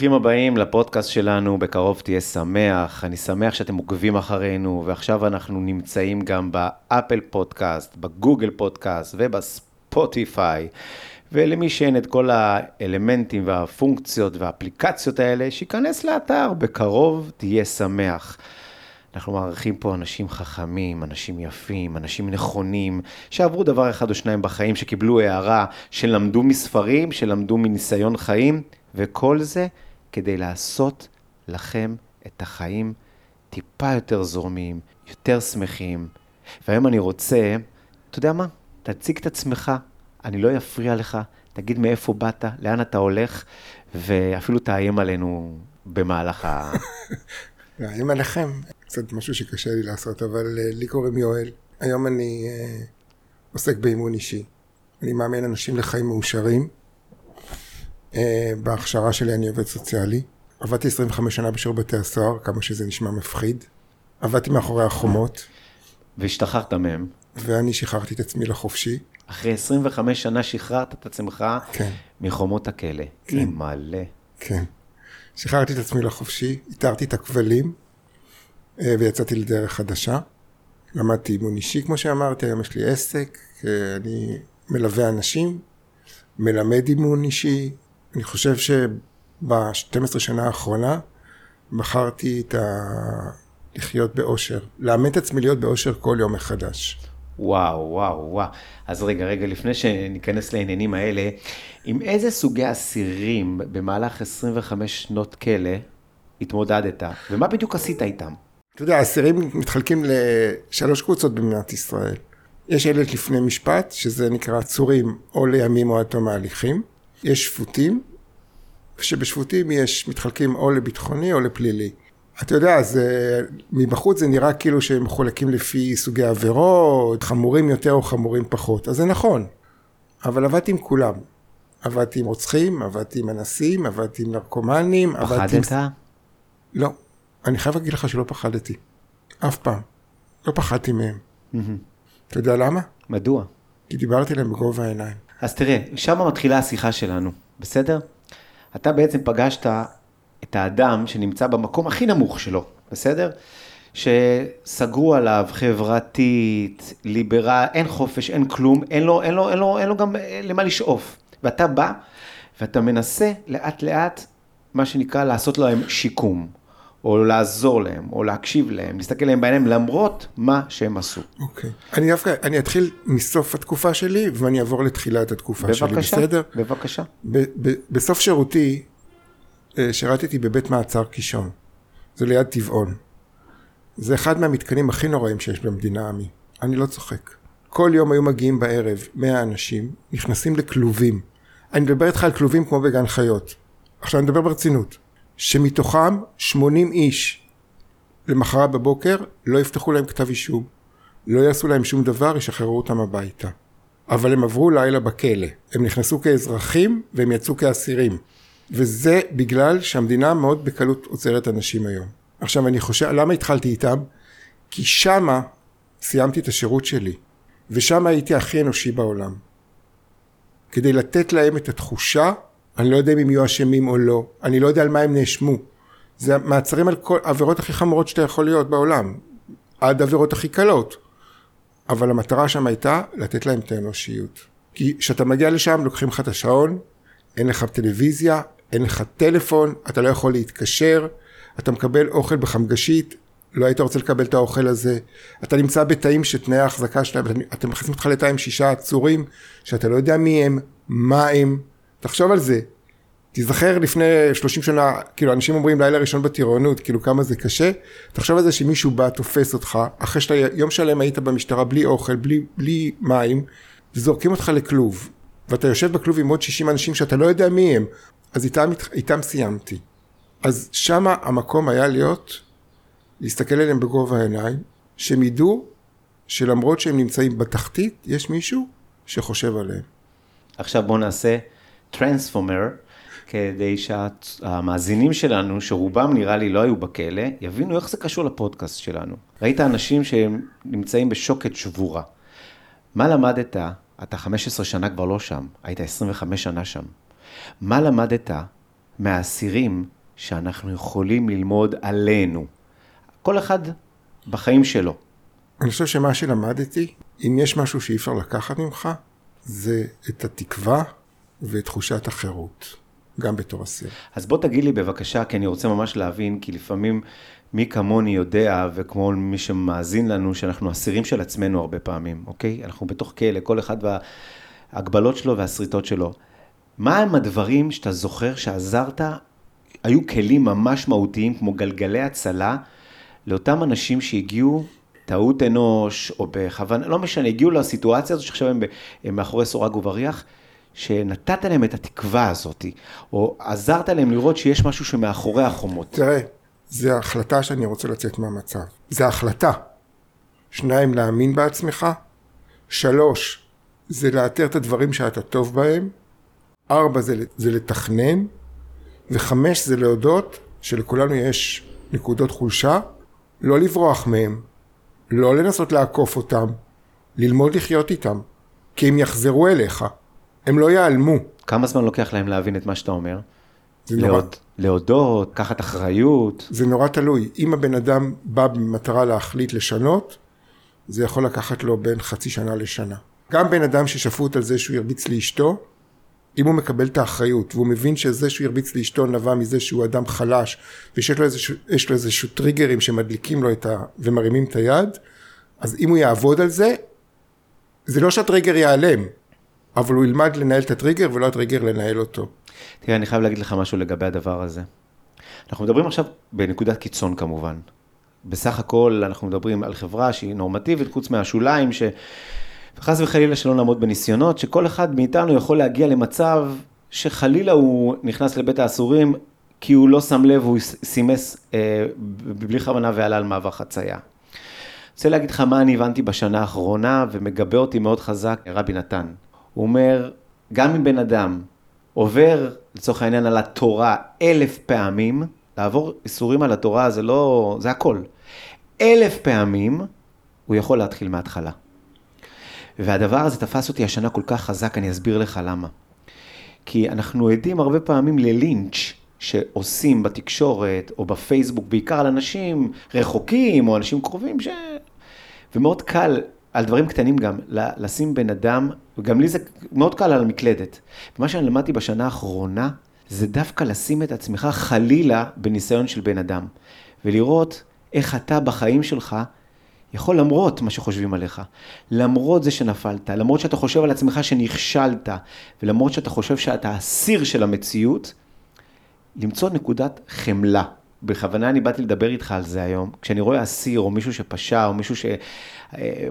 שלום וברוכים הבאים לפודקאסט שלנו, בקרוב תהיה שמח. אני שמח שאתם עוקבים אחרינו, ועכשיו אנחנו נמצאים גם באפל פודקאסט, בגוגל פודקאסט ובספוטיפיי. ולמי שאין את כל האלמנטים והפונקציות והאפליקציות האלה, שייכנס לאתר, בקרוב תהיה שמח. אנחנו מארחים פה אנשים חכמים, אנשים יפים, אנשים נכונים, שעברו דבר אחד או שניים בחיים, שקיבלו הערה, שלמדו מספרים, שלמדו מניסיון חיים, וכל זה כדי לעשות לכם את החיים טיפה יותר זורמים, יותר שמחים. והיום אני רוצה, אתה יודע מה? תציג את עצמך, אני לא אפריע לך, תגיד מאיפה באת, לאן אתה הולך, ואפילו תאיים עלינו במהלך ה... לאיים עליכם, קצת משהו שקשה לי לעשות, אבל uh, לי קוראים יואל. היום אני uh, עוסק באימון אישי. אני מאמן אנשים לחיים מאושרים. Uh, בהכשרה שלי אני עובד סוציאלי. עבדתי 25 שנה בשירות בתי הסוהר, כמה שזה נשמע מפחיד. עבדתי מאחורי החומות. והשתחררת מהם. ואני שחררתי את עצמי לחופשי. אחרי 25 שנה שחררת את עצמך כן. מחומות הכלא. כן. מלא. כן. שחררתי את עצמי לחופשי, איתרתי את הכבלים אה, ויצאתי לדרך חדשה. למדתי אימון אישי, כמו שאמרתי, היום יש לי עסק, אה, אני מלווה אנשים, מלמד אימון אישי. אני חושב שב-12 שנה האחרונה בחרתי את ה... לחיות באושר, לאמן את עצמי להיות באושר כל יום מחדש. וואו, וואו, וואו. אז רגע, רגע, לפני שניכנס לעניינים האלה, עם איזה סוגי אסירים במהלך 25 שנות כלא התמודדת, ומה בדיוק עשית איתם? אתה יודע, אסירים מתחלקים לשלוש קבוצות במדינת ישראל. יש אלה לפני משפט, שזה נקרא עצורים או לימים או עד תום ההליכים. יש שפוטים, שבשפוטים יש, מתחלקים או לביטחוני או לפלילי. אתה יודע, זה, מבחוץ זה נראה כאילו שהם מחולקים לפי סוגי עבירות, חמורים יותר או חמורים פחות, אז זה נכון. אבל עבדתי עם כולם. עבדתי עם רוצחים, עבדתי עם אנסים, עבדתי עם נרקומנים, עבדתי עם... פחדת? לא. אני חייב להגיד לך שלא פחדתי. אף פעם. לא פחדתי מהם. אתה יודע למה? מדוע? כי דיברתי להם בגובה העיניים. אז תראה, שם מתחילה השיחה שלנו, בסדר? אתה בעצם פגשת את האדם שנמצא במקום הכי נמוך שלו, בסדר? שסגרו עליו חברתית, ליברל, אין חופש, אין כלום, אין לו, אין לו, אין לו, אין לו גם אה, למה לשאוף. ואתה בא ואתה מנסה לאט לאט, מה שנקרא, לעשות להם שיקום, או לעזור להם, או להקשיב להם, להסתכל להם בעיניים למרות מה שהם עשו. אוקיי. אני דווקא, אני אתחיל מסוף התקופה שלי, ואני אעבור לתחילת התקופה שלי, בבקשה, בסדר? בבקשה. ב- ב- בסוף שירותי, אה, שירתתי בבית מעצר קישון. זה ליד טבעון. זה אחד מהמתקנים הכי נוראים שיש במדינה עמי. אני לא צוחק. כל יום היו מגיעים בערב 100 אנשים, נכנסים לכלובים. אני מדבר איתך על כלובים כמו בגן חיות. עכשיו אני מדבר ברצינות. שמתוכם 80 איש למחרת בבוקר לא יפתחו להם כתב אישום, לא יעשו להם שום דבר, ישחררו אותם הביתה. אבל הם עברו לילה בכלא. הם נכנסו כאזרחים והם יצאו כאסירים. וזה בגלל שהמדינה מאוד בקלות עוצרת אנשים היום. עכשיו אני חושב, למה התחלתי איתם? כי שמה סיימתי את השירות שלי, ושמה הייתי הכי אנושי בעולם. כדי לתת להם את התחושה, אני לא יודע אם הם יהיו אשמים או לא, אני לא יודע על מה הם נאשמו. זה מעצרים על כל העבירות הכי חמורות שאתה יכול להיות בעולם, עד העבירות הכי קלות. אבל המטרה שם הייתה לתת להם את האנושיות. כי כשאתה מגיע לשם לוקחים לך את השעון, אין לך טלוויזיה, אין לך טלפון, אתה לא יכול להתקשר, אתה מקבל אוכל בחמגשית, לא היית רוצה לקבל את האוכל הזה, אתה נמצא בתאים שתנאי ההחזקה שלהם, אתם מכניסים אותך לתא עם שישה עצורים, שאתה לא יודע מי הם, מה הם, תחשוב על זה. תיזכר לפני 30 שנה, כאילו אנשים אומרים לילה ראשון בטירונות, כאילו כמה זה קשה, תחשוב על זה שמישהו בא, תופס אותך, אחרי שאתה יום שלם היית במשטרה בלי אוכל, בלי, בלי מים, וזורקים אותך לכלוב, ואתה יושב בכלוב עם עוד 60 אנשים שאתה לא יודע מי הם, אז איתם, איתם סיימתי. אז שמה המקום היה להיות, להסתכל עליהם בגובה העיניים, שהם ידעו שלמרות שהם נמצאים בתחתית, יש מישהו שחושב עליהם. עכשיו בואו נעשה טרנספורמר, כדי שהמאזינים שלנו, שרובם נראה לי לא היו בכלא, יבינו איך זה קשור לפודקאסט שלנו. ראית אנשים שהם נמצאים בשוקת שבורה. מה למדת? אתה 15 שנה כבר לא שם, היית 25 שנה שם. מה למדת מהאסירים שאנחנו יכולים ללמוד עלינו. כל אחד בחיים שלו. אני חושב שמה שלמדתי, אם יש משהו שאי אפשר לקחת ממך, זה את התקווה ואת תחושת החירות, גם בתור אסיר. אז בוא תגיד לי בבקשה, כי אני רוצה ממש להבין, כי לפעמים מי כמוני יודע, וכמו מי שמאזין לנו, שאנחנו אסירים של עצמנו הרבה פעמים, אוקיי? אנחנו בתוך כלא, כל אחד וההגבלות שלו והשריטות שלו. מה הם הדברים שאתה זוכר שעזרת, היו כלים ממש מהותיים, כמו גלגלי הצלה, לאותם אנשים שהגיעו, טעות אנוש, או בכוונה, לא משנה, הגיעו לסיטואציה הזו שעכשיו הם, הם מאחורי סורג ובריח, שנתת להם את התקווה הזאת, או עזרת להם לראות שיש משהו שמאחורי החומות. תראה, זה החלטה שאני רוצה לצאת מהמצב. זה החלטה. שניים, להאמין בעצמך. שלוש, זה לאתר את הדברים שאתה טוב בהם. ארבע, זה, זה לתכנן. וחמש, זה להודות שלכולנו יש נקודות חולשה, לא לברוח מהם, לא לנסות לעקוף אותם, ללמוד לחיות איתם, כי הם יחזרו אליך, הם לא ייעלמו. כמה זמן לוקח להם להבין את מה שאתה אומר? להוד, להודות, לקחת אחריות. זה נורא תלוי. אם הבן אדם בא במטרה להחליט לשנות, זה יכול לקחת לו בין חצי שנה לשנה. גם בן אדם ששפוט על זה שהוא הרביץ לאשתו, אם הוא מקבל את האחריות, והוא מבין שזה שהוא הרביץ לאשתו נבע מזה שהוא אדם חלש, ושיש לו איזשהו, לו איזשהו טריגרים שמדליקים לו את ה... ומרימים את היד, אז אם הוא יעבוד על זה, זה לא שהטריגר ייעלם, אבל הוא ילמד לנהל את הטריגר ולא הטריגר לנהל אותו. תראה, אני חייב להגיד לך משהו לגבי הדבר הזה. אנחנו מדברים עכשיו בנקודת קיצון כמובן. בסך הכל אנחנו מדברים על חברה שהיא נורמטיבית, חוץ מהשוליים, שחס וחלילה שלא נעמוד בניסיונות, שכל אחד מאיתנו יכול להגיע למצב שחלילה הוא נכנס לבית האסורים, כי הוא לא שם לב, הוא סימס אה, בלי כוונה ועלה על מעבר חצייה. רוצה להגיד לך מה אני הבנתי בשנה האחרונה, ומגבה אותי מאוד חזק רבי נתן. הוא אומר, גם אם בן אדם עובר, לצורך העניין, על התורה אלף פעמים, לעבור איסורים על התורה זה לא, זה הכל. אלף פעמים, הוא יכול להתחיל מההתחלה. והדבר הזה תפס אותי השנה כל כך חזק, אני אסביר לך למה. כי אנחנו עדים הרבה פעמים ללינץ' שעושים בתקשורת או בפייסבוק, בעיקר על אנשים רחוקים או אנשים קרובים, ש... ומאוד קל על דברים קטנים גם, לשים בן אדם, וגם לי זה מאוד קל על המקלדת. מה שאני למדתי בשנה האחרונה, זה דווקא לשים את עצמך חלילה בניסיון של בן אדם, ולראות איך אתה בחיים שלך יכול למרות מה שחושבים עליך, למרות זה שנפלת, למרות שאתה חושב על עצמך שנכשלת, ולמרות שאתה חושב שאתה אסיר של המציאות, למצוא נקודת חמלה. בכוונה אני באתי לדבר איתך על זה היום. כשאני רואה אסיר או מישהו שפשע או מישהו שזז, אה,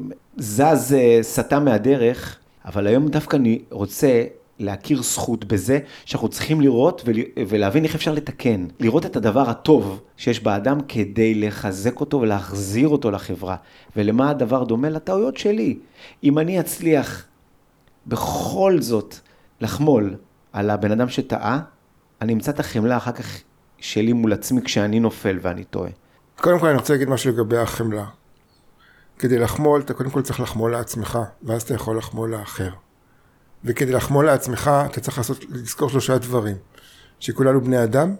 סטה מהדרך, אבל היום דווקא אני רוצה להכיר זכות בזה שאנחנו צריכים לראות ולהבין איך אפשר לתקן. לראות את הדבר הטוב שיש באדם כדי לחזק אותו ולהחזיר אותו לחברה. ולמה הדבר דומה? לטעויות שלי. אם אני אצליח בכל זאת לחמול על הבן אדם שטעה, אני אמצא את החמלה אחר כך שלי מול עצמי כשאני נופל ואני טועה. קודם כל אני רוצה להגיד משהו לגבי החמלה. כדי לחמול, אתה קודם כל צריך לחמול לעצמך, ואז אתה יכול לחמול לאחר. וכדי לחמול לעצמך, אתה צריך לעשות, לזכור שלושה דברים. שכולנו בני אדם,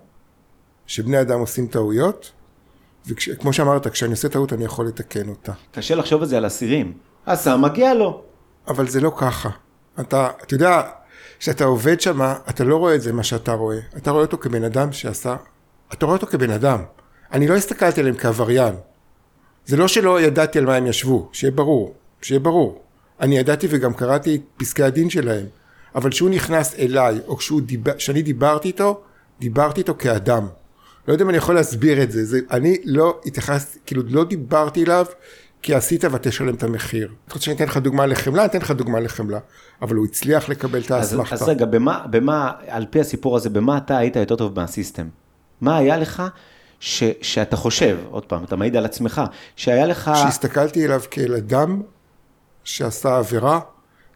שבני אדם עושים טעויות, וכמו שאמרת, כשאני עושה טעות אני יכול לתקן אותה. קשה לחשוב את זה על אסירים. עשה, מגיע לו. אבל זה לא ככה. אתה, אתה יודע, כשאתה עובד שם, אתה לא רואה את זה מה שאתה רואה. אתה רואה אותו כבן אדם שעשה... אתה רואה אותו כבן אדם. אני לא הסתכלתי עליהם כעבריין. זה לא שלא ידעתי על מה הם ישבו, שיהיה ברור, שיהיה ברור. אני ידעתי וגם קראתי את פסקי הדין שלהם. אבל כשהוא נכנס אליי, או כשאני דיבר, דיברתי איתו, דיברתי איתו כאדם. לא יודע אם אני יכול להסביר את זה, זה אני לא התייחסתי, כאילו לא דיברתי אליו כי עשית ותשלם את המחיר. אתה רוצה שאני אתן לך דוגמה לחמלה? אני אתן לך דוגמה לחמלה. אבל הוא הצליח לקבל את האסמכתה. אז, אז רגע, במה, במה, על פי הסיפור הזה, במה אתה היית יותר טוב מהסיסטם? מה היה לך ש, שאתה חושב, עוד פעם, אתה מעיד על עצמך, שהיה לך... שהסתכלתי אליו כאל אדם שעשה עבירה,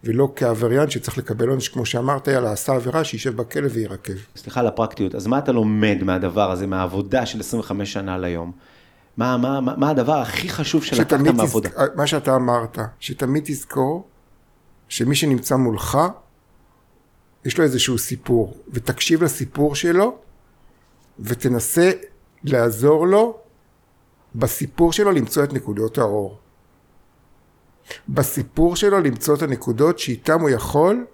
ולא כעבריין שצריך לקבל עונש, כמו שאמרת, יאללה, עשה עבירה, שישב בכלא ויירקב. סליחה על הפרקטיות, אז מה אתה לומד מהדבר הזה, מהעבודה של 25 שנה ליום? מה, מה, מה, מה הדבר הכי חשוב שלקחת מהעבודה? תזכ... מה שאתה אמרת, שתמיד תזכור שמי שנמצא מולך, יש לו איזשהו סיפור, ותקשיב לסיפור שלו, ותנסה לעזור לו בסיפור שלו למצוא את נקודות האור. בסיפור שלו למצוא את הנקודות שאיתם הוא יכול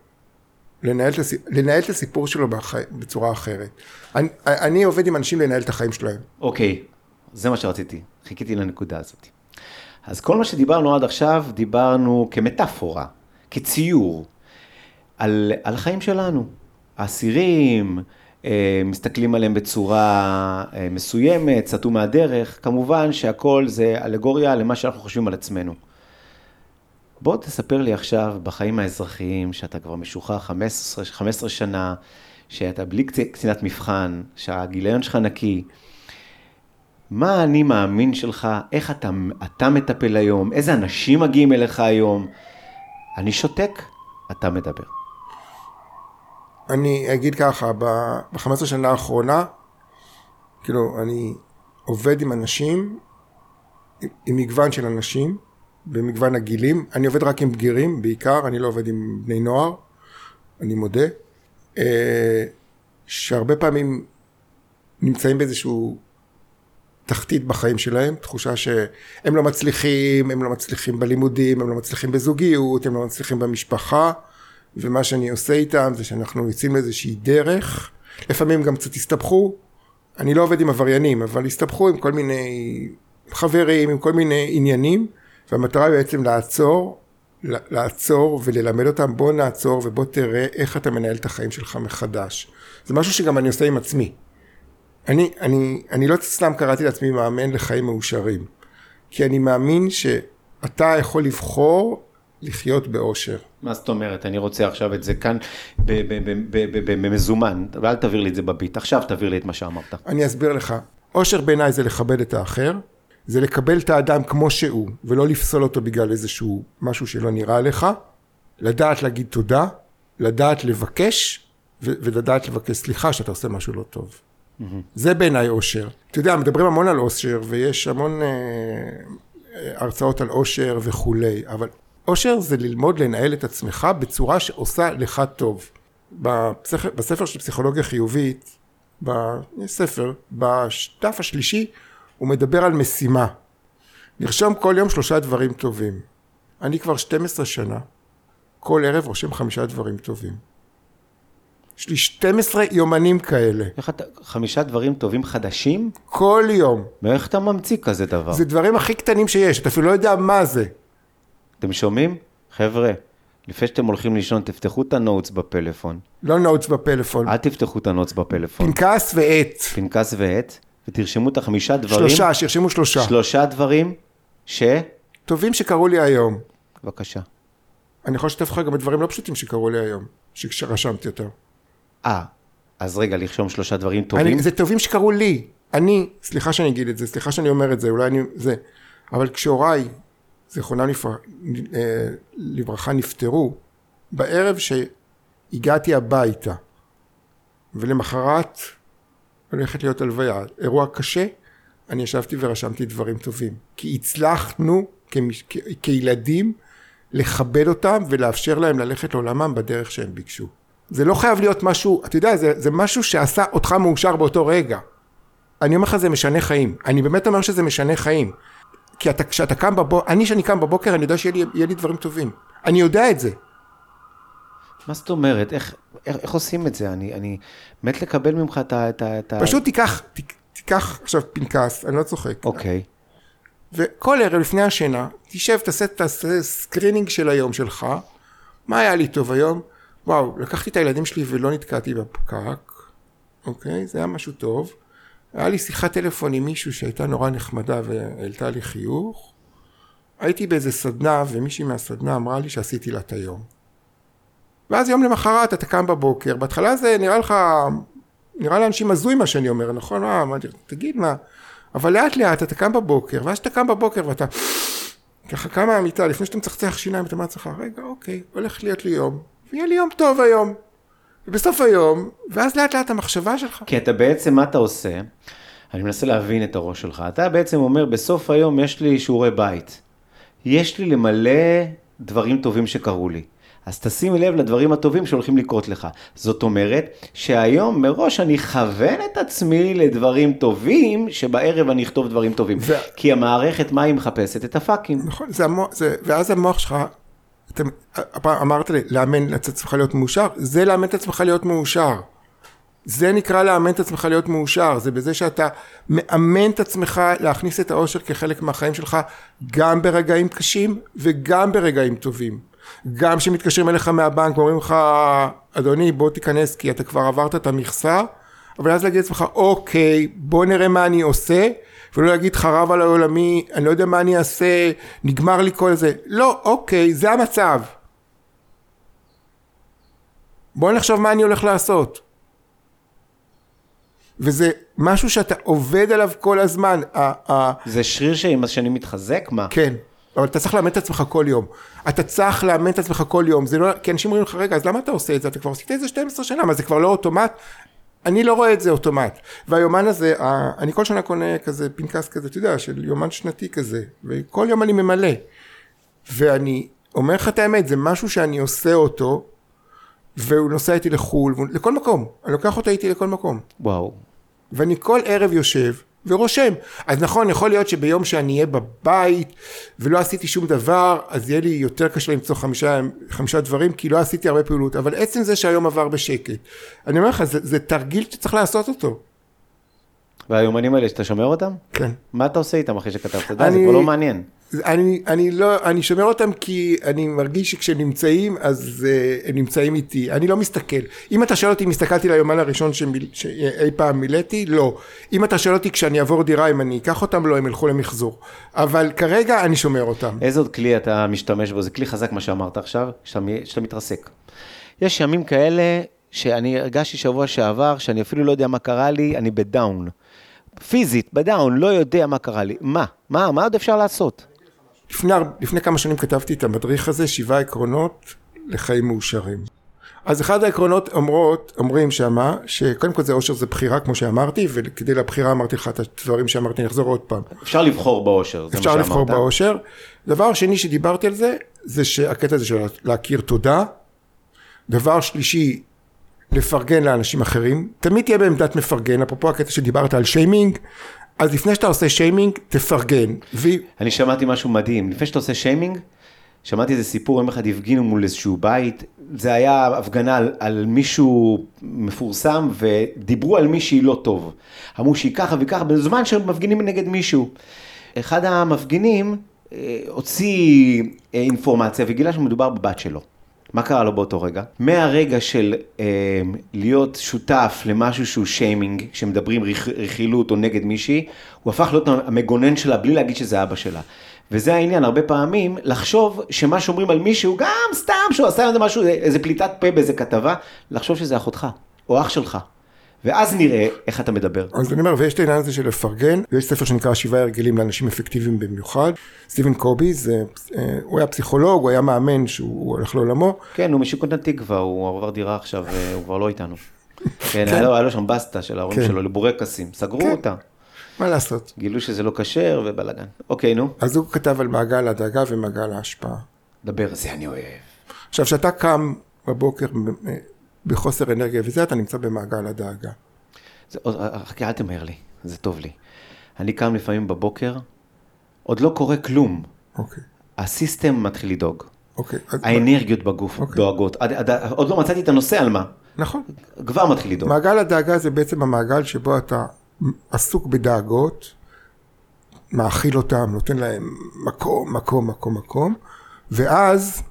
לנהל לנהל את הסיפור שלו בחי, בצורה אחרת. אני, אני עובד עם אנשים לנהל את החיים שלהם. אוקיי, זה מה שרציתי, חיכיתי לנקודה הזאת. אז כל מה שדיברנו עד עכשיו, דיברנו כמטאפורה, כציור, על, על החיים שלנו. האסירים, מסתכלים עליהם בצורה אה, מסוימת, סטו מהדרך, כמובן שהכל זה אלגוריה למה שאנחנו חושבים על עצמנו. בוא תספר לי עכשיו בחיים האזרחיים, שאתה כבר משוחרר 15, 15 שנה, שאתה בלי קצינת מבחן, שהגיליון שלך נקי. מה האני מאמין שלך, איך אתה, אתה מטפל היום, איזה אנשים מגיעים אליך היום. אני שותק, אתה מדבר. אני אגיד ככה, ב-15 שנה האחרונה, כאילו, אני עובד עם אנשים, עם, עם מגוון של אנשים, במגוון הגילים. אני עובד רק עם בגירים בעיקר, אני לא עובד עם בני נוער, אני מודה. אה, שהרבה פעמים נמצאים באיזשהו תחתית בחיים שלהם, תחושה שהם לא מצליחים, הם לא מצליחים בלימודים, הם לא מצליחים בזוגיות, הם לא מצליחים במשפחה, ומה שאני עושה איתם זה שאנחנו יוצאים לאיזושהי דרך, לפעמים גם קצת הסתבכו, אני לא עובד עם עבריינים, אבל הסתבכו עם כל מיני חברים, עם כל מיני עניינים, והמטרה היא בעצם לעצור, לעצור וללמד אותם, בוא נעצור ובוא תראה איך אתה מנהל את החיים שלך מחדש. זה משהו שגם אני עושה עם עצמי. אני, אני, אני לא סתם קראתי לעצמי מאמן לחיים מאושרים, כי אני מאמין שאתה יכול לבחור לחיות באושר. מה זאת אומרת? אני רוצה עכשיו את זה כאן במזומן, ואל תעביר לי את זה בביט. עכשיו תעביר לי את מה שאמרת. אני אסביר לך. אושר בעיניי זה לכבד את האחר, זה לקבל את האדם כמו שהוא, ולא לפסול אותו בגלל איזשהו משהו שלא נראה לך, לדעת להגיד תודה, לדעת לבקש, ולדעת לבקש סליחה שאתה עושה משהו לא טוב. Mm-hmm. זה בעיניי אושר. אתה יודע, מדברים המון על אושר, ויש המון אה, אה, הרצאות על אושר וכולי, אבל אושר זה ללמוד לנהל את עצמך בצורה שעושה לך טוב. בספר, בספר של פסיכולוגיה חיובית, בספר, בשטף השלישי, הוא מדבר על משימה. לרשום כל יום שלושה דברים טובים. אני כבר 12 שנה, כל ערב רושם חמישה דברים טובים. יש לי 12 יומנים כאלה. איך אתה, חמישה דברים טובים חדשים? כל יום. ואיך אתה ממציא כזה דבר? זה דברים הכי קטנים שיש, אתה אפילו לא יודע מה זה. אתם שומעים? חבר'ה, לפני שאתם הולכים לישון, תפתחו את ה notes בפלאפון. לא notes בפלאפון. אל תפתחו את ה notes בפלאפון. פנקס ועט. פנקס ועט, ותרשמו את החמישה דברים. שלושה, שירשמו שלושה. שלושה דברים ש... טובים שקרו לי היום. בבקשה. אני יכול לשתף לך גם בדברים לא פשוטים שקרו לי היום, שרשמתי אותם. אה, אז רגע, לרשום שלושה דברים טובים? אני, זה טובים שקרו לי. אני, סליחה שאני אגיד את זה, סליחה שאני אומר את זה, אולי אני... זה. אבל כשהוריי, זיכרונם אה, לברכה, נפטרו, בערב שהגעתי הביתה, ולמחרת הולכת להיות הלוויה, אירוע קשה, אני ישבתי ורשמתי דברים טובים. כי הצלחנו כמש... כילדים לכבד אותם ולאפשר להם ללכת לעולמם בדרך שהם ביקשו. זה לא חייב להיות משהו, אתה יודע, זה, זה משהו שעשה אותך מאושר באותו רגע. אני אומר לך, זה משנה חיים. אני באמת אומר שזה משנה חיים. כי אתה, כשאתה קם בבוקר, אני כשאני קם בבוקר, אני יודע שיהיה לי, לי דברים טובים. אני יודע את זה. מה זאת אומרת? איך, איך, איך עושים את זה? אני, אני מת לקבל ממך את ה... את ה, את. פשוט תיקח, ת, תיקח עכשיו פנקס, אני לא צוחק. אוקיי. וכל ערב לפני השינה, תשב, תעשה את ה screening של היום שלך, מה היה לי טוב היום? וואו, לקחתי את הילדים שלי ולא נתקעתי בפקק, אוקיי? זה היה משהו טוב. היה לי שיחת טלפון עם מישהו שהייתה נורא נחמדה והעלתה לי חיוך. הייתי באיזה סדנה ומישהי מהסדנה אמרה לי שעשיתי לה את היום. ואז יום למחרת אתה קם בבוקר, בהתחלה זה נראה לך, נראה לאנשים הזוי מה שאני אומר, נכון? מה, מה, תגיד מה, אבל לאט לאט אתה קם בבוקר, ואז אתה קם בבוקר ואתה ככה קם מהמיטה, לפני שאתה מצחצח שיניים, אתה אומר לעצמך, רגע, אוקיי, הולך להיות לי יום, ויהיה לי יום טוב היום. ובסוף היום, ואז לאט לאט המחשבה שלך. כי אתה בעצם, מה אתה עושה? אני מנסה להבין את הראש שלך. אתה בעצם אומר, בסוף היום יש לי שיעורי בית. יש לי למלא דברים טובים שקרו לי. אז תשים לב לדברים הטובים שהולכים לקרות לך. זאת אומרת, שהיום מראש אני אכוון את עצמי לדברים טובים, שבערב אני אכתוב דברים טובים. ו- כי המערכת, מה היא מחפשת? את הפאקים. נכון, זה המוח, זה, ואז המוח שלך, הפעם אמרת לי, לאמן את עצמך להיות מאושר, זה לאמן את עצמך להיות מאושר. זה נקרא לאמן את עצמך להיות מאושר, זה בזה שאתה מאמן את עצמך להכניס את האושר כחלק מהחיים שלך, גם ברגעים קשים וגם ברגעים טובים. גם כשמתקשרים אליך מהבנק ואומרים לך, אדוני בוא תיכנס כי אתה כבר עברת את המכסה, אבל אז להגיד לעצמך, אוקיי, בוא נראה מה אני עושה, ולא להגיד חרב על העולמי, אני לא יודע מה אני אעשה, נגמר לי כל זה. לא, אוקיי, זה המצב. בוא נחשוב מה אני הולך לעשות. וזה משהו שאתה עובד עליו כל הזמן. זה שריר שעם השנים מתחזק? מה? כן, אבל אתה צריך לאמן את עצמך כל יום. אתה צריך לאמן את עצמך כל יום. זה לא, כי אנשים אומרים לך, רגע, אז למה אתה עושה את זה? אתה כבר עשית את זה 12 שנה, מה זה כבר לא אוטומט? אני לא רואה את זה אוטומט. והיומן הזה, אני כל שנה קונה כזה פנקס כזה, אתה יודע, של יומן שנתי כזה, וכל יום אני ממלא. ואני אומר לך את האמת, זה משהו שאני עושה אותו, והוא נוסע איתי לחו"ל, לכל מקום. אני לוקח אותו איתי לכל מקום. וואו. ואני כל ערב יושב ורושם. אז נכון, יכול להיות שביום שאני אהיה בבית ולא עשיתי שום דבר, אז יהיה לי יותר קשה למצוא חמישה, חמישה דברים, כי לא עשיתי הרבה פעילות. אבל עצם זה שהיום עבר בשקט, אני אומר לך, זה, זה תרגיל שצריך לעשות אותו. והיומנים האלה, שאתה שומר אותם? כן. מה אתה עושה איתם אחרי שכתבת? אתה יודע, זה כבר לא מעניין. אני, אני לא, אני שומר אותם כי אני מרגיש שכשהם נמצאים, אז uh, הם נמצאים איתי. אני לא מסתכל. אם אתה שואל אותי אם הסתכלתי ליומן הראשון שמיל, שאי פעם מילאתי, לא. אם אתה שואל אותי כשאני אעבור דירה, אם אני אקח אותם, לא, הם ילכו למחזור. אבל כרגע אני שומר אותם. איזה עוד כלי אתה משתמש בו? זה כלי חזק מה שאמרת עכשיו, שאתה מתרסק. יש ימים כאלה שאני הרגשתי שבוע שעבר, שאני אפילו לא יודע מה קרה לי, אני בדאון. פיזית, בדאון, לא יודע מה קרה לי. מה? מה? מה עוד אפשר לעשות? לפני, לפני כמה שנים כתבתי את המדריך הזה, שבעה עקרונות לחיים מאושרים. אז אחד העקרונות אומרות, אומרים שמה, שקודם כל זה אושר זה בחירה, כמו שאמרתי, וכדי לבחירה אמרתי לך את הדברים שאמרתי, אני אחזור עוד פעם. אפשר לבחור באושר, זה אפשר מה שאמרת. לבחור באושר. דבר שני שדיברתי על זה, זה שהקטע הזה של להכיר תודה. דבר שלישי, לפרגן לאנשים אחרים. תמיד תהיה בעמדת מפרגן, אפרופו הקטע שדיברת על שיימינג, אז לפני שאתה עושה שיימינג, תפרגן. ו... אני שמעתי משהו מדהים. לפני שאתה עושה שיימינג, שמעתי איזה סיפור, יום אחד הפגינו מול איזשהו בית, זה היה הפגנה על, על מישהו מפורסם, ודיברו על מישהי לא טוב. אמרו שהיא ככה וככה, בזמן שהם מפגינים נגד מישהו. אחד המפגינים אה, הוציא אה, אינפורמציה וגילה שמדובר בבת שלו. מה קרה לו באותו רגע? מהרגע של אה, להיות שותף למשהו שהוא שיימינג, שמדברים רכ, רכילות או נגד מישהי, הוא הפך להיות המגונן שלה בלי להגיד שזה אבא שלה. וזה העניין, הרבה פעמים, לחשוב שמה שאומרים על מישהו, גם סתם שהוא עשה איזה משהו, איזה פליטת פה באיזה כתבה, לחשוב שזה אחותך, או אח שלך. ואז נראה איך אתה מדבר. אז אני אומר, ויש את העניין הזה של לפרגן, ויש ספר שנקרא שבעה הרגלים לאנשים אפקטיביים במיוחד. סטיבן קובי, זה, אה, הוא היה פסיכולוג, הוא היה מאמן שהוא הולך לעולמו. כן, הוא משיקות התקווה, הוא עבר דירה עכשיו, אה, הוא כבר לא איתנו. כן, היה לו, היה לו שם בסטה של ההורים כן. שלו לבורקסים, סגרו כן. אותה. מה לעשות? גילו שזה לא כשר ובלאגן. אוקיי, נו, אז הוא כתב על מעגל הדאגה ומעגל ההשפעה. דבר, זה אני אוהב. עכשיו, כשאתה קם בבוקר ב- בחוסר אנרגיה וזה, אתה נמצא במעגל הדאגה. חכה, אל תמהר לי, זה טוב לי. אני קם לפעמים בבוקר, עוד לא קורה כלום. אוקיי, הסיסטם מתחיל לדאוג. אוקיי. האנרגיות בגוף אוקיי. דואגות. עד, עד, עוד לא מצאתי את הנושא על מה. נכון. כבר מתחיל לדאוג. מעגל הדאגה זה בעצם המעגל שבו אתה עסוק בדאגות, מאכיל אותם, נותן להם מקום, מקום, מקום, מקום, ואז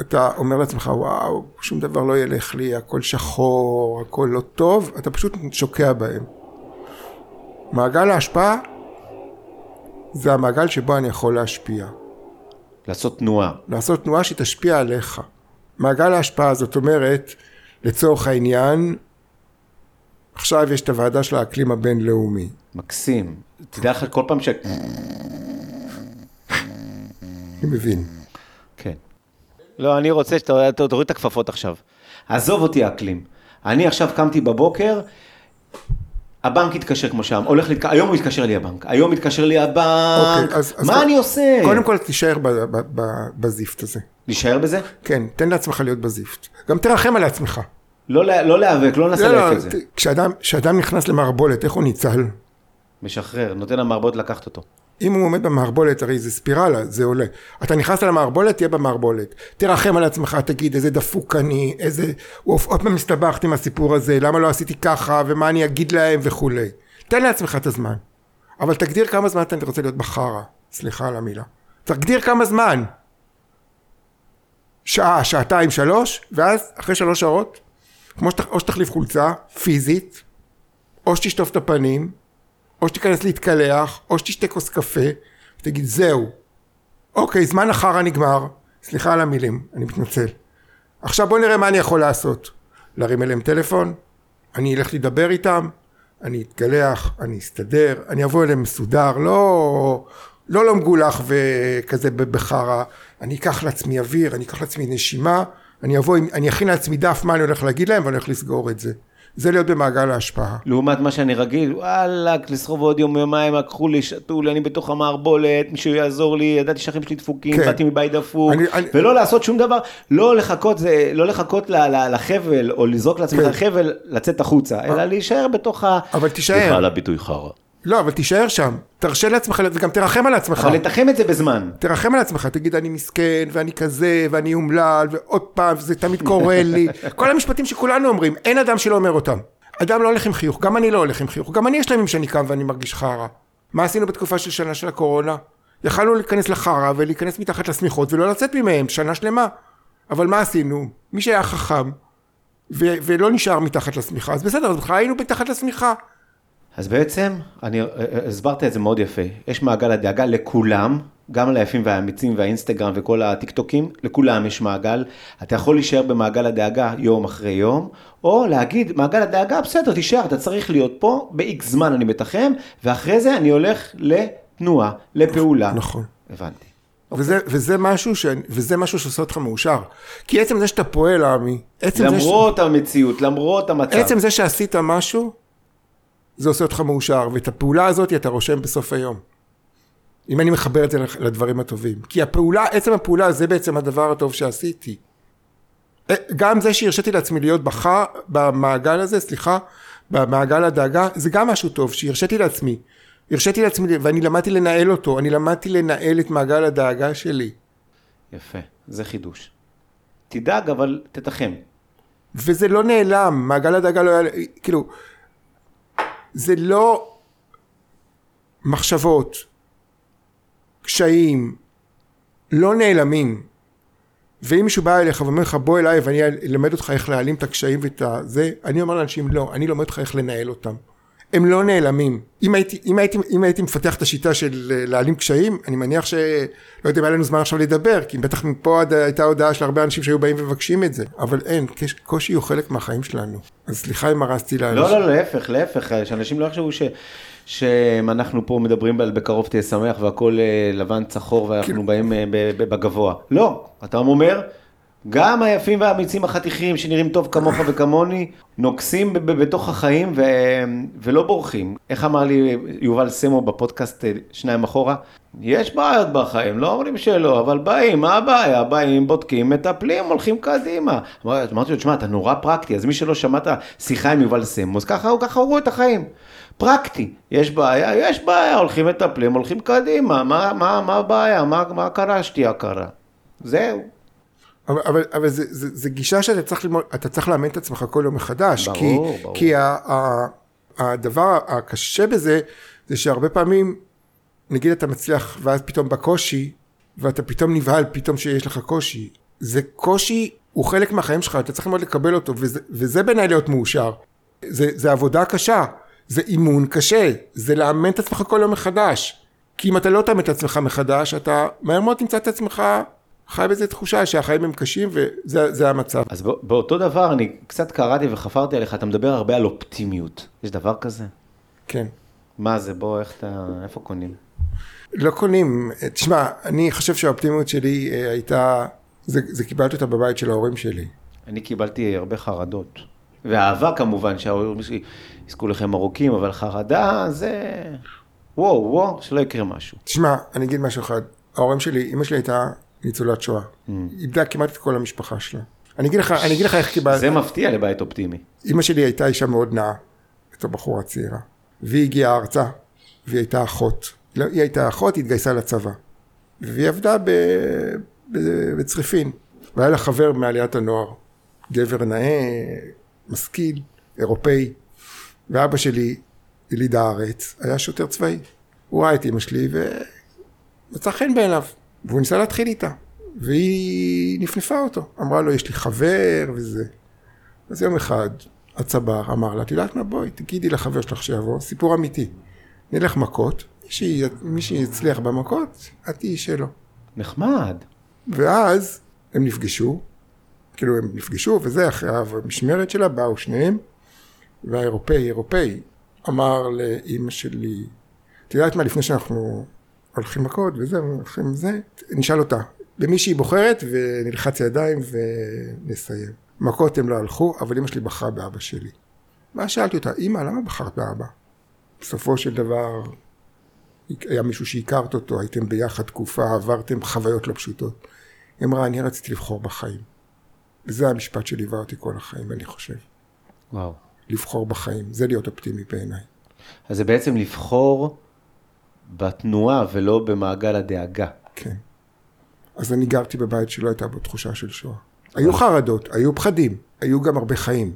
אתה אומר לעצמך, וואו, שום דבר לא ילך לי, הכל שחור, הכל לא טוב, אתה פשוט שוקע בהם. מעגל ההשפעה זה המעגל שבו אני יכול להשפיע. לעשות תנועה. לעשות תנועה שתשפיע עליך. מעגל ההשפעה זאת אומרת, לצורך העניין, עכשיו יש את הוועדה של האקלים הבינלאומי. מקסים. תדע לך כל פעם ש... אני מבין. כן. לא, אני רוצה שאתה תוריד את הכפפות עכשיו. עזוב אותי האקלים. אני עכשיו קמתי בבוקר, הבנק התקשר כמו שם, הולך להתקשר, היום הוא התקשר לי הבנק, היום התקשר לי הבנק, אוקיי, אז- אז מה קודם- אני עושה? קודם כל תישאר ב- ב- ב- בזיפט הזה. להישאר בזה? כן, תן לעצמך להיות בזיפט. גם תרחם על עצמך. לא לא להיאבק, לא לנסה לא, לא, את זה. כשאדם כשאדם נכנס למערבולת, איך הוא ניצל? משחרר, נותן למערבות לקחת אותו. אם הוא עומד במערבולת, הרי זה ספירלה, זה עולה. אתה נכנס למערבולת, תהיה במערבולת. תרחם על עצמך, תגיד איזה דפוק אני, איזה... עוד פעם הסתבכתי עם הסיפור הזה, למה לא עשיתי ככה, ומה אני אגיד להם וכולי. תן לעצמך את הזמן. אבל תגדיר כמה זמן אתה רוצה להיות בחרא. סליחה על המילה. תגדיר כמה זמן. שעה, שעתיים, שלוש, ואז אחרי שלוש שעות, כמו שת, או שתחליף חולצה, פיזית, או שתשטוף את הפנים, או שתיכנס להתקלח, או שתשתה כוס קפה, ותגיד זהו. אוקיי, זמן החרא נגמר, סליחה על המילים, אני מתנצל. עכשיו בוא נראה מה אני יכול לעשות. להרים אליהם טלפון, אני אלך לדבר איתם, אני אתגלח, אני אסתדר, אני אבוא אליהם מסודר, לא, לא לא מגולח וכזה בחרא, אני אקח לעצמי אוויר, אני אקח לעצמי נשימה, אני אבוא, אני אכין לעצמי דף מה אני הולך להגיד להם ואני הולך לסגור את זה. זה להיות במעגל ההשפעה. לעומת מה שאני רגיל, וואלכ, לסחוב עוד יום יומיים, לקחו לי, שתו לי, אני בתוך המערבולת, מישהו יעזור לי, ידעתי שהאחים שלי דפוקים, כן. באתי מבית דפוק, אני- אני- ולא לעשות שום דבר, לא לחכות, זה, לא לחכות ל- ל- לחבל, או לזרוק לעצמך כן. חבל, לצאת החוצה, אלא להישאר בתוך ה... אבל תישאר. סליחה על הביטוי חרא. לא, אבל תישאר שם. תרשה לעצמך, וגם תרחם על עצמך. אבל לתחם את זה בזמן. תרחם על עצמך, תגיד אני מסכן, ואני כזה, ואני אומלל, ועוד פעם, זה תמיד קורה לי. כל המשפטים שכולנו אומרים, אין אדם שלא אומר אותם. אדם לא הולך עם חיוך, גם אני לא הולך עם חיוך, גם אני יש להם שאני קם ואני מרגיש חרא. מה עשינו בתקופה של שנה של הקורונה? יכלנו להיכנס לחרא ולהיכנס מתחת לשמיכות ולא לצאת ממהם שנה שלמה. אבל מה עשינו? מי שהיה חכם ו- ולא נשאר מתחת לשמיכה, אז בסדר, אז בכלל היינו מתחת לשמיכה. אז בעצם, אני אה, אה, הסברת את זה מאוד יפה, יש מעגל הדאגה לכולם, גם ליפים והאמיצים והאינסטגרם וכל הטיקטוקים, לכולם יש מעגל. אתה יכול להישאר במעגל הדאגה יום אחרי יום, או להגיד, מעגל הדאגה, בסדר, תישאר, אתה צריך להיות פה, ב-X זמן אני מתחם, ואחרי זה אני הולך לתנועה, לפעולה. נכון. הבנתי. וזה, וזה, משהו ש... וזה משהו שעושה אותך מאושר. כי עצם זה שאתה פועל, עמי, עצם, זה, למרות המציאות, למרות המצב. ש... עצם זה שעשית משהו, זה עושה אותך מאושר, ואת הפעולה הזאת אתה רושם בסוף היום. אם אני מחבר את זה לדברים הטובים. כי הפעולה, עצם הפעולה זה בעצם הדבר הטוב שעשיתי. אה, גם זה שהרשיתי לעצמי להיות בחר, במעגל הזה, סליחה, במעגל הדאגה, זה גם משהו טוב, שהרשיתי לעצמי. הרשיתי לעצמי, ואני למדתי לנהל אותו, אני למדתי לנהל את מעגל הדאגה שלי. יפה, זה חידוש. תדאג, אבל תתחם. וזה לא נעלם, מעגל הדאגה לא היה, כאילו, זה לא מחשבות, קשיים, לא נעלמים. ואם מישהו בא אליך ואומר לך בוא אליי ואני אלמד אותך איך להעלים את הקשיים ואת הזה, אני אומר לאנשים לא, אני לומד אותך איך לנהל אותם. הם לא נעלמים. אם הייתי, אם הייתי, אם הייתי מפתח את השיטה של להעלים קשיים, אני מניח ש... לא יודע אם היה לנו זמן עכשיו לדבר, כי בטח מפה עד הייתה הודעה של הרבה אנשים שהיו באים ומבקשים את זה. אבל אין, קושי הוא חלק מהחיים שלנו. אז סליחה אם הרסתי לאנשים. לא, לא, להפך, להפך, שאנשים לא יחשבו ש... שאנחנו פה מדברים על בקרוב תהיה שמח והכל אה, לבן צחור ואנחנו כאילו- באים אה, בגבוה. לא, אתה אומר, גם היפים והאמיצים החתיכים שנראים טוב כמוך וכמוני, נוגסים בתוך החיים ו... ולא בורחים. איך אמר לי יובל סמו בפודקאסט אה, שניים אחורה? יש בעיות בחיים, לא אומרים שלא, אבל באים, מה הבעיה? באים, בודקים, מטפלים, הולכים קדימה. אמר- אמרתי לו, תשמע, אתה נורא פרקטי, אז מי שלא שמע את השיחה עם יובל סמו, אז ככה, ככה הוא רואה את החיים. פרקטי, יש בעיה, יש בעיה, הולכים מטפלים, הולכים קדימה, מה, מה, מה הבעיה, מה, מה קרה שתהיה קרה? זהו. אבל, אבל, אבל זה, זה, זה גישה שאתה צריך ללמוד, אתה צריך לאמן את עצמך כל יום מחדש. ברור, כי, ברור. כי ה, ה, הדבר הקשה בזה, זה שהרבה פעמים, נגיד אתה מצליח ואז פתאום בקושי, ואתה פתאום נבהל פתאום שיש לך קושי. זה קושי, הוא חלק מהחיים שלך, אתה צריך ללמוד לקבל אותו, וזה, וזה בעיניי להיות מאושר. זה, זה עבודה קשה, זה אימון קשה, זה לאמן את עצמך כל יום מחדש. כי אם אתה לא תאמן את עצמך מחדש, אתה מהר מאוד תמצא את עצמך חי באיזה תחושה שהחיים הם קשים וזה זה המצב. אז בא- באותו דבר, אני קצת קראתי וחפרתי עליך, אתה מדבר הרבה על אופטימיות. יש דבר כזה? כן. מה זה, בוא, איך אתה, איפה קונים? לא קונים, תשמע, אני חושב שהאופטימיות שלי אה, הייתה, זה, זה קיבלתי אותה בבית של ההורים שלי. אני קיבלתי הרבה חרדות. ואהבה כמובן, שההורים שלי יזכו לכם ארוכים, אבל חרדה זה... וואו, וואו, שלא יקרה משהו. תשמע, אני אגיד משהו אחד. ההורים שלי, אמא שלי הייתה ניצולת שואה. איבדה כמעט את כל המשפחה שלה. אני אגיד לך, אני אגיד לך איך קיבלתי. זה מפתיע לבית אופטימי. אמא שלי הייתה אישה מאוד נאה, בתור בחורה צעירה. והיא הגיעה ארצה, והיא הייתה אחות. לא, היא הייתה אחות, היא התגייסה לצבא. והיא עבדה ב... ב... בצריפין. והיה לה חבר מעליית הנוער. גבר נאה, משכיל, אירופאי. ואבא שלי, יליד הארץ, היה שוטר צבאי. הוא ראה את אמא שלי ומצא חן בעיניו. והוא ניסה להתחיל איתה. והיא נפנפה אותו. אמרה לו, יש לי חבר וזה. אז יום אחד הצבר אמר לה, את יודעת מה, בואי, תגידי לחבר שלך שיבוא, סיפור אמיתי. נלך מכות, מי שיצליח במכות, את תהיי שלו. נחמד. ואז הם נפגשו, כאילו הם נפגשו וזה, אחרי המשמרת שלה באו שניהם, והאירופאי, אירופאי, אמר לאימא שלי, את יודעת מה, לפני שאנחנו הולכים מכות וזה, הולכים זה, נשאל אותה, למי שהיא בוחרת ונלחץ ידיים ונסיים. מכות הם לא הלכו, אבל אמא שלי בחרה באבא שלי. ואז שאלתי אותה, אמא, למה בחרת באבא? בסופו של דבר, היה מישהו שהכרת אותו, הייתם ביחד תקופה, עברתם חוויות לא פשוטות. היא אמרה, אני רציתי לבחור בחיים. וזה המשפט שליווה אותי כל החיים, אני חושב. וואו. לבחור בחיים, זה להיות אופטימי בעיניי. אז זה בעצם לבחור בתנועה ולא במעגל הדאגה. כן. אז אני גרתי בבית שלא הייתה בו תחושה של שואה. היו חרדות, היו פחדים, היו גם הרבה חיים.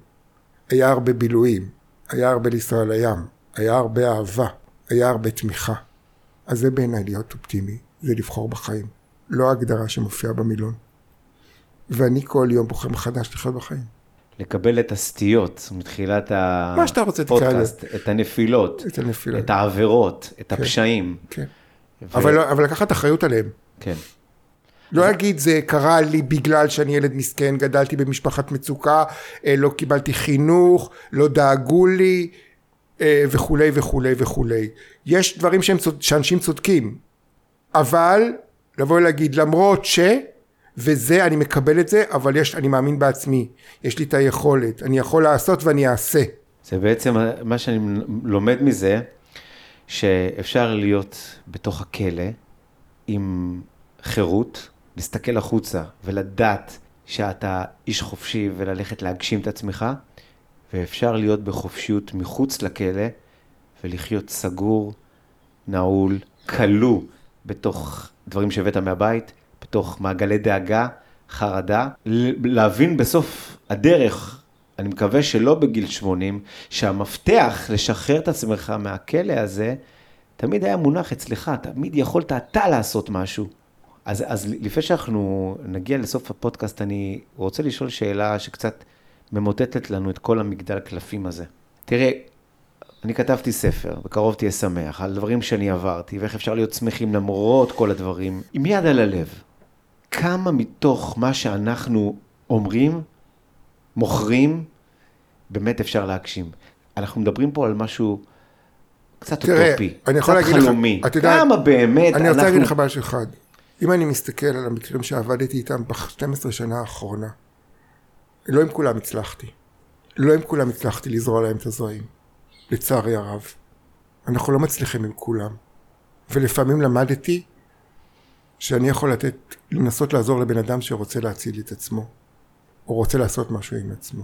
היה הרבה בילויים, היה הרבה לנסוע לים, היה הרבה אהבה, היה הרבה תמיכה. אז זה בעיניי להיות אופטימי, זה לבחור בחיים. לא ההגדרה שמופיעה במילון. ואני כל יום בוחר מחדש לחיות בחיים. לקבל את הסטיות מתחילת הפודקאסט, את הנפילות, את הנפילות. את העבירות, את הפשעים. כן. ו- אבל, אבל לקחת אחריות עליהם. כן. לא להגיד זה קרה לי בגלל שאני ילד מסכן, גדלתי במשפחת מצוקה, אה, לא קיבלתי חינוך, לא דאגו לי אה, וכולי וכולי וכולי. יש דברים שהם, שאנשים צודקים, אבל לבוא ולהגיד למרות ש... וזה, אני מקבל את זה, אבל יש, אני מאמין בעצמי, יש לי את היכולת, אני יכול לעשות ואני אעשה. זה בעצם מה שאני לומד מזה, שאפשר להיות בתוך הכלא עם חירות, להסתכל החוצה ולדעת שאתה איש חופשי וללכת להגשים את עצמך, ואפשר להיות בחופשיות מחוץ לכלא ולחיות סגור, נעול, כלוא בתוך דברים שהבאת מהבית, בתוך מעגלי דאגה, חרדה, להבין בסוף הדרך, אני מקווה שלא בגיל 80, שהמפתח לשחרר את עצמך מהכלא הזה, תמיד היה מונח אצלך, תמיד יכולת אתה לעשות משהו. אז, אז לפני שאנחנו נגיע לסוף הפודקאסט, אני רוצה לשאול שאלה שקצת ממוטטת לנו את כל המגדל קלפים הזה. תראה, אני כתבתי ספר, בקרוב תהיה שמח, על דברים שאני עברתי, ואיך אפשר להיות שמחים למרות כל הדברים, עם יד על הלב. כמה מתוך מה שאנחנו אומרים, מוכרים, באמת אפשר להגשים. אנחנו מדברים פה על משהו קצת תראה, אוטופי, אני קצת לך, חלומי. אתה יודע- כמה באמת אני רוצה אנחנו... להגיד לך משהו אחד. אם אני מסתכל על המקרים שעבדתי איתם ב-12 שנה האחרונה, לא עם כולם הצלחתי. לא עם כולם הצלחתי לזרוע להם את הזרעים. לצערי הרב. אנחנו לא מצליחים עם כולם. ולפעמים למדתי שאני יכול לתת, לנסות לעזור לבן אדם שרוצה להציל את עצמו. או רוצה לעשות משהו עם עצמו.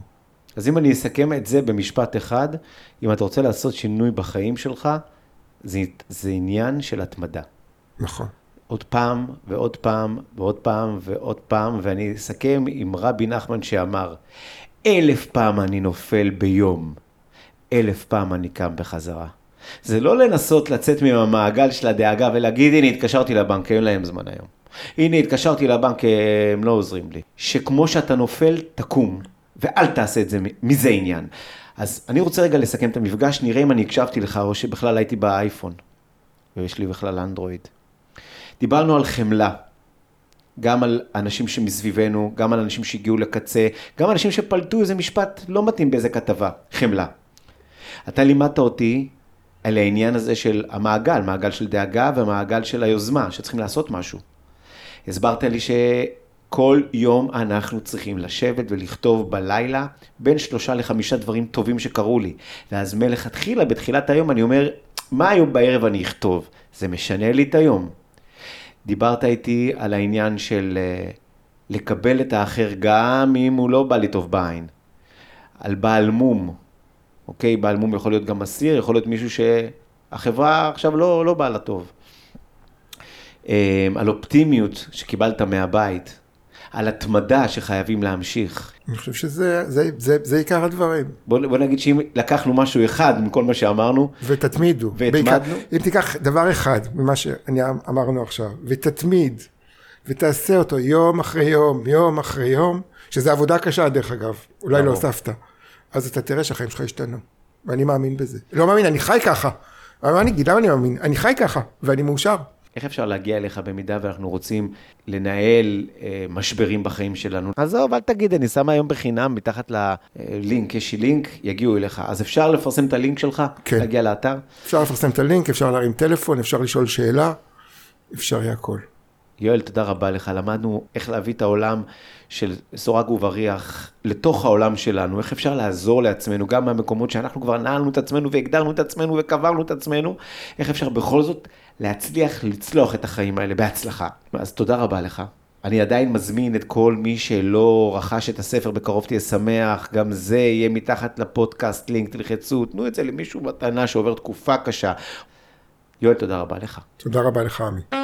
אז אם אני אסכם את זה במשפט אחד, אם אתה רוצה לעשות שינוי בחיים שלך, זה, זה עניין של התמדה. נכון. עוד פעם ועוד פעם ועוד פעם ועוד פעם, ואני אסכם עם רבי נחמן שאמר, אלף פעם אני נופל ביום, אלף פעם אני קם בחזרה. זה לא לנסות לצאת מהמעגל של הדאגה ולהגיד, הנה התקשרתי לבנק, אין להם זמן היום. הנה התקשרתי לבנק, הם לא עוזרים לי. שכמו שאתה נופל, תקום, ואל תעשה את זה, מזה עניין. אז אני רוצה רגע לסכם את המפגש, נראה אם אני הקשבתי לך או שבכלל הייתי באייפון, ויש לי בכלל אנדרואיד. דיברנו על חמלה, גם על אנשים שמסביבנו, גם על אנשים שהגיעו לקצה, גם אנשים שפלטו איזה משפט לא מתאים באיזה כתבה, חמלה. אתה לימדת אותי על העניין הזה של המעגל, מעגל של דאגה ומעגל של היוזמה, שצריכים לעשות משהו. הסברת לי כל יום אנחנו צריכים לשבת ולכתוב בלילה בין שלושה לחמישה דברים טובים שקרו לי. ואז מלכתחילה, בתחילת היום, אני אומר, מה היום בערב אני אכתוב? זה משנה לי את היום. דיברת איתי על העניין של אה, לקבל את האחר גם אם הוא לא בא לי טוב בעין. על בעל מום, אוקיי? בעל מום יכול להיות גם אסיר, יכול להיות מישהו שהחברה עכשיו לא, לא באה לה טוב. אה, על אופטימיות שקיבלת מהבית, על התמדה שחייבים להמשיך. אני חושב שזה זה, זה, זה עיקר הדברים. בוא, בוא נגיד שאם לקחנו משהו אחד מכל מה שאמרנו, ותתמידו. והתמדנו. אם תיקח דבר אחד ממה שאמרנו עכשיו, ותתמיד, ותעשה אותו יום אחרי יום, יום אחרי יום, שזה עבודה קשה דרך אגב, אולי לא. הוספת, אז אתה תראה שהחיים שלך השתנו. ואני מאמין בזה. לא מאמין, אני חי ככה. אבל אני אגיד, למה אני מאמין? אני חי ככה, ואני מאושר. איך אפשר להגיע אליך במידה ואנחנו רוצים לנהל אה, משברים בחיים שלנו? עזוב, אל תגיד, אני שם היום בחינם מתחת ללינק, יש לי לינק, יגיעו אליך. אז אפשר לפרסם את הלינק שלך? כן. להגיע לאתר? אפשר לפרסם את הלינק, אפשר להרים טלפון, אפשר לשאול שאלה, אפשר יהיה הכל. יואל, תודה רבה לך. למדנו איך להביא את העולם של סורג ובריח לתוך העולם שלנו, איך אפשר לעזור לעצמנו, גם מהמקומות שאנחנו כבר נעלנו את עצמנו והגדרנו את עצמנו וקברנו את עצמנו, איך אפשר בכל זאת להצליח לצלוח את החיים האלה בהצלחה. אז תודה רבה לך. אני עדיין מזמין את כל מי שלא רכש את הספר בקרוב תהיה שמח, גם זה יהיה מתחת לפודקאסט, לינק, תלחצו, תנו את זה למישהו מתנה שעובר תקופה קשה. יואל, תודה רבה לך. תודה רבה לך, עמי.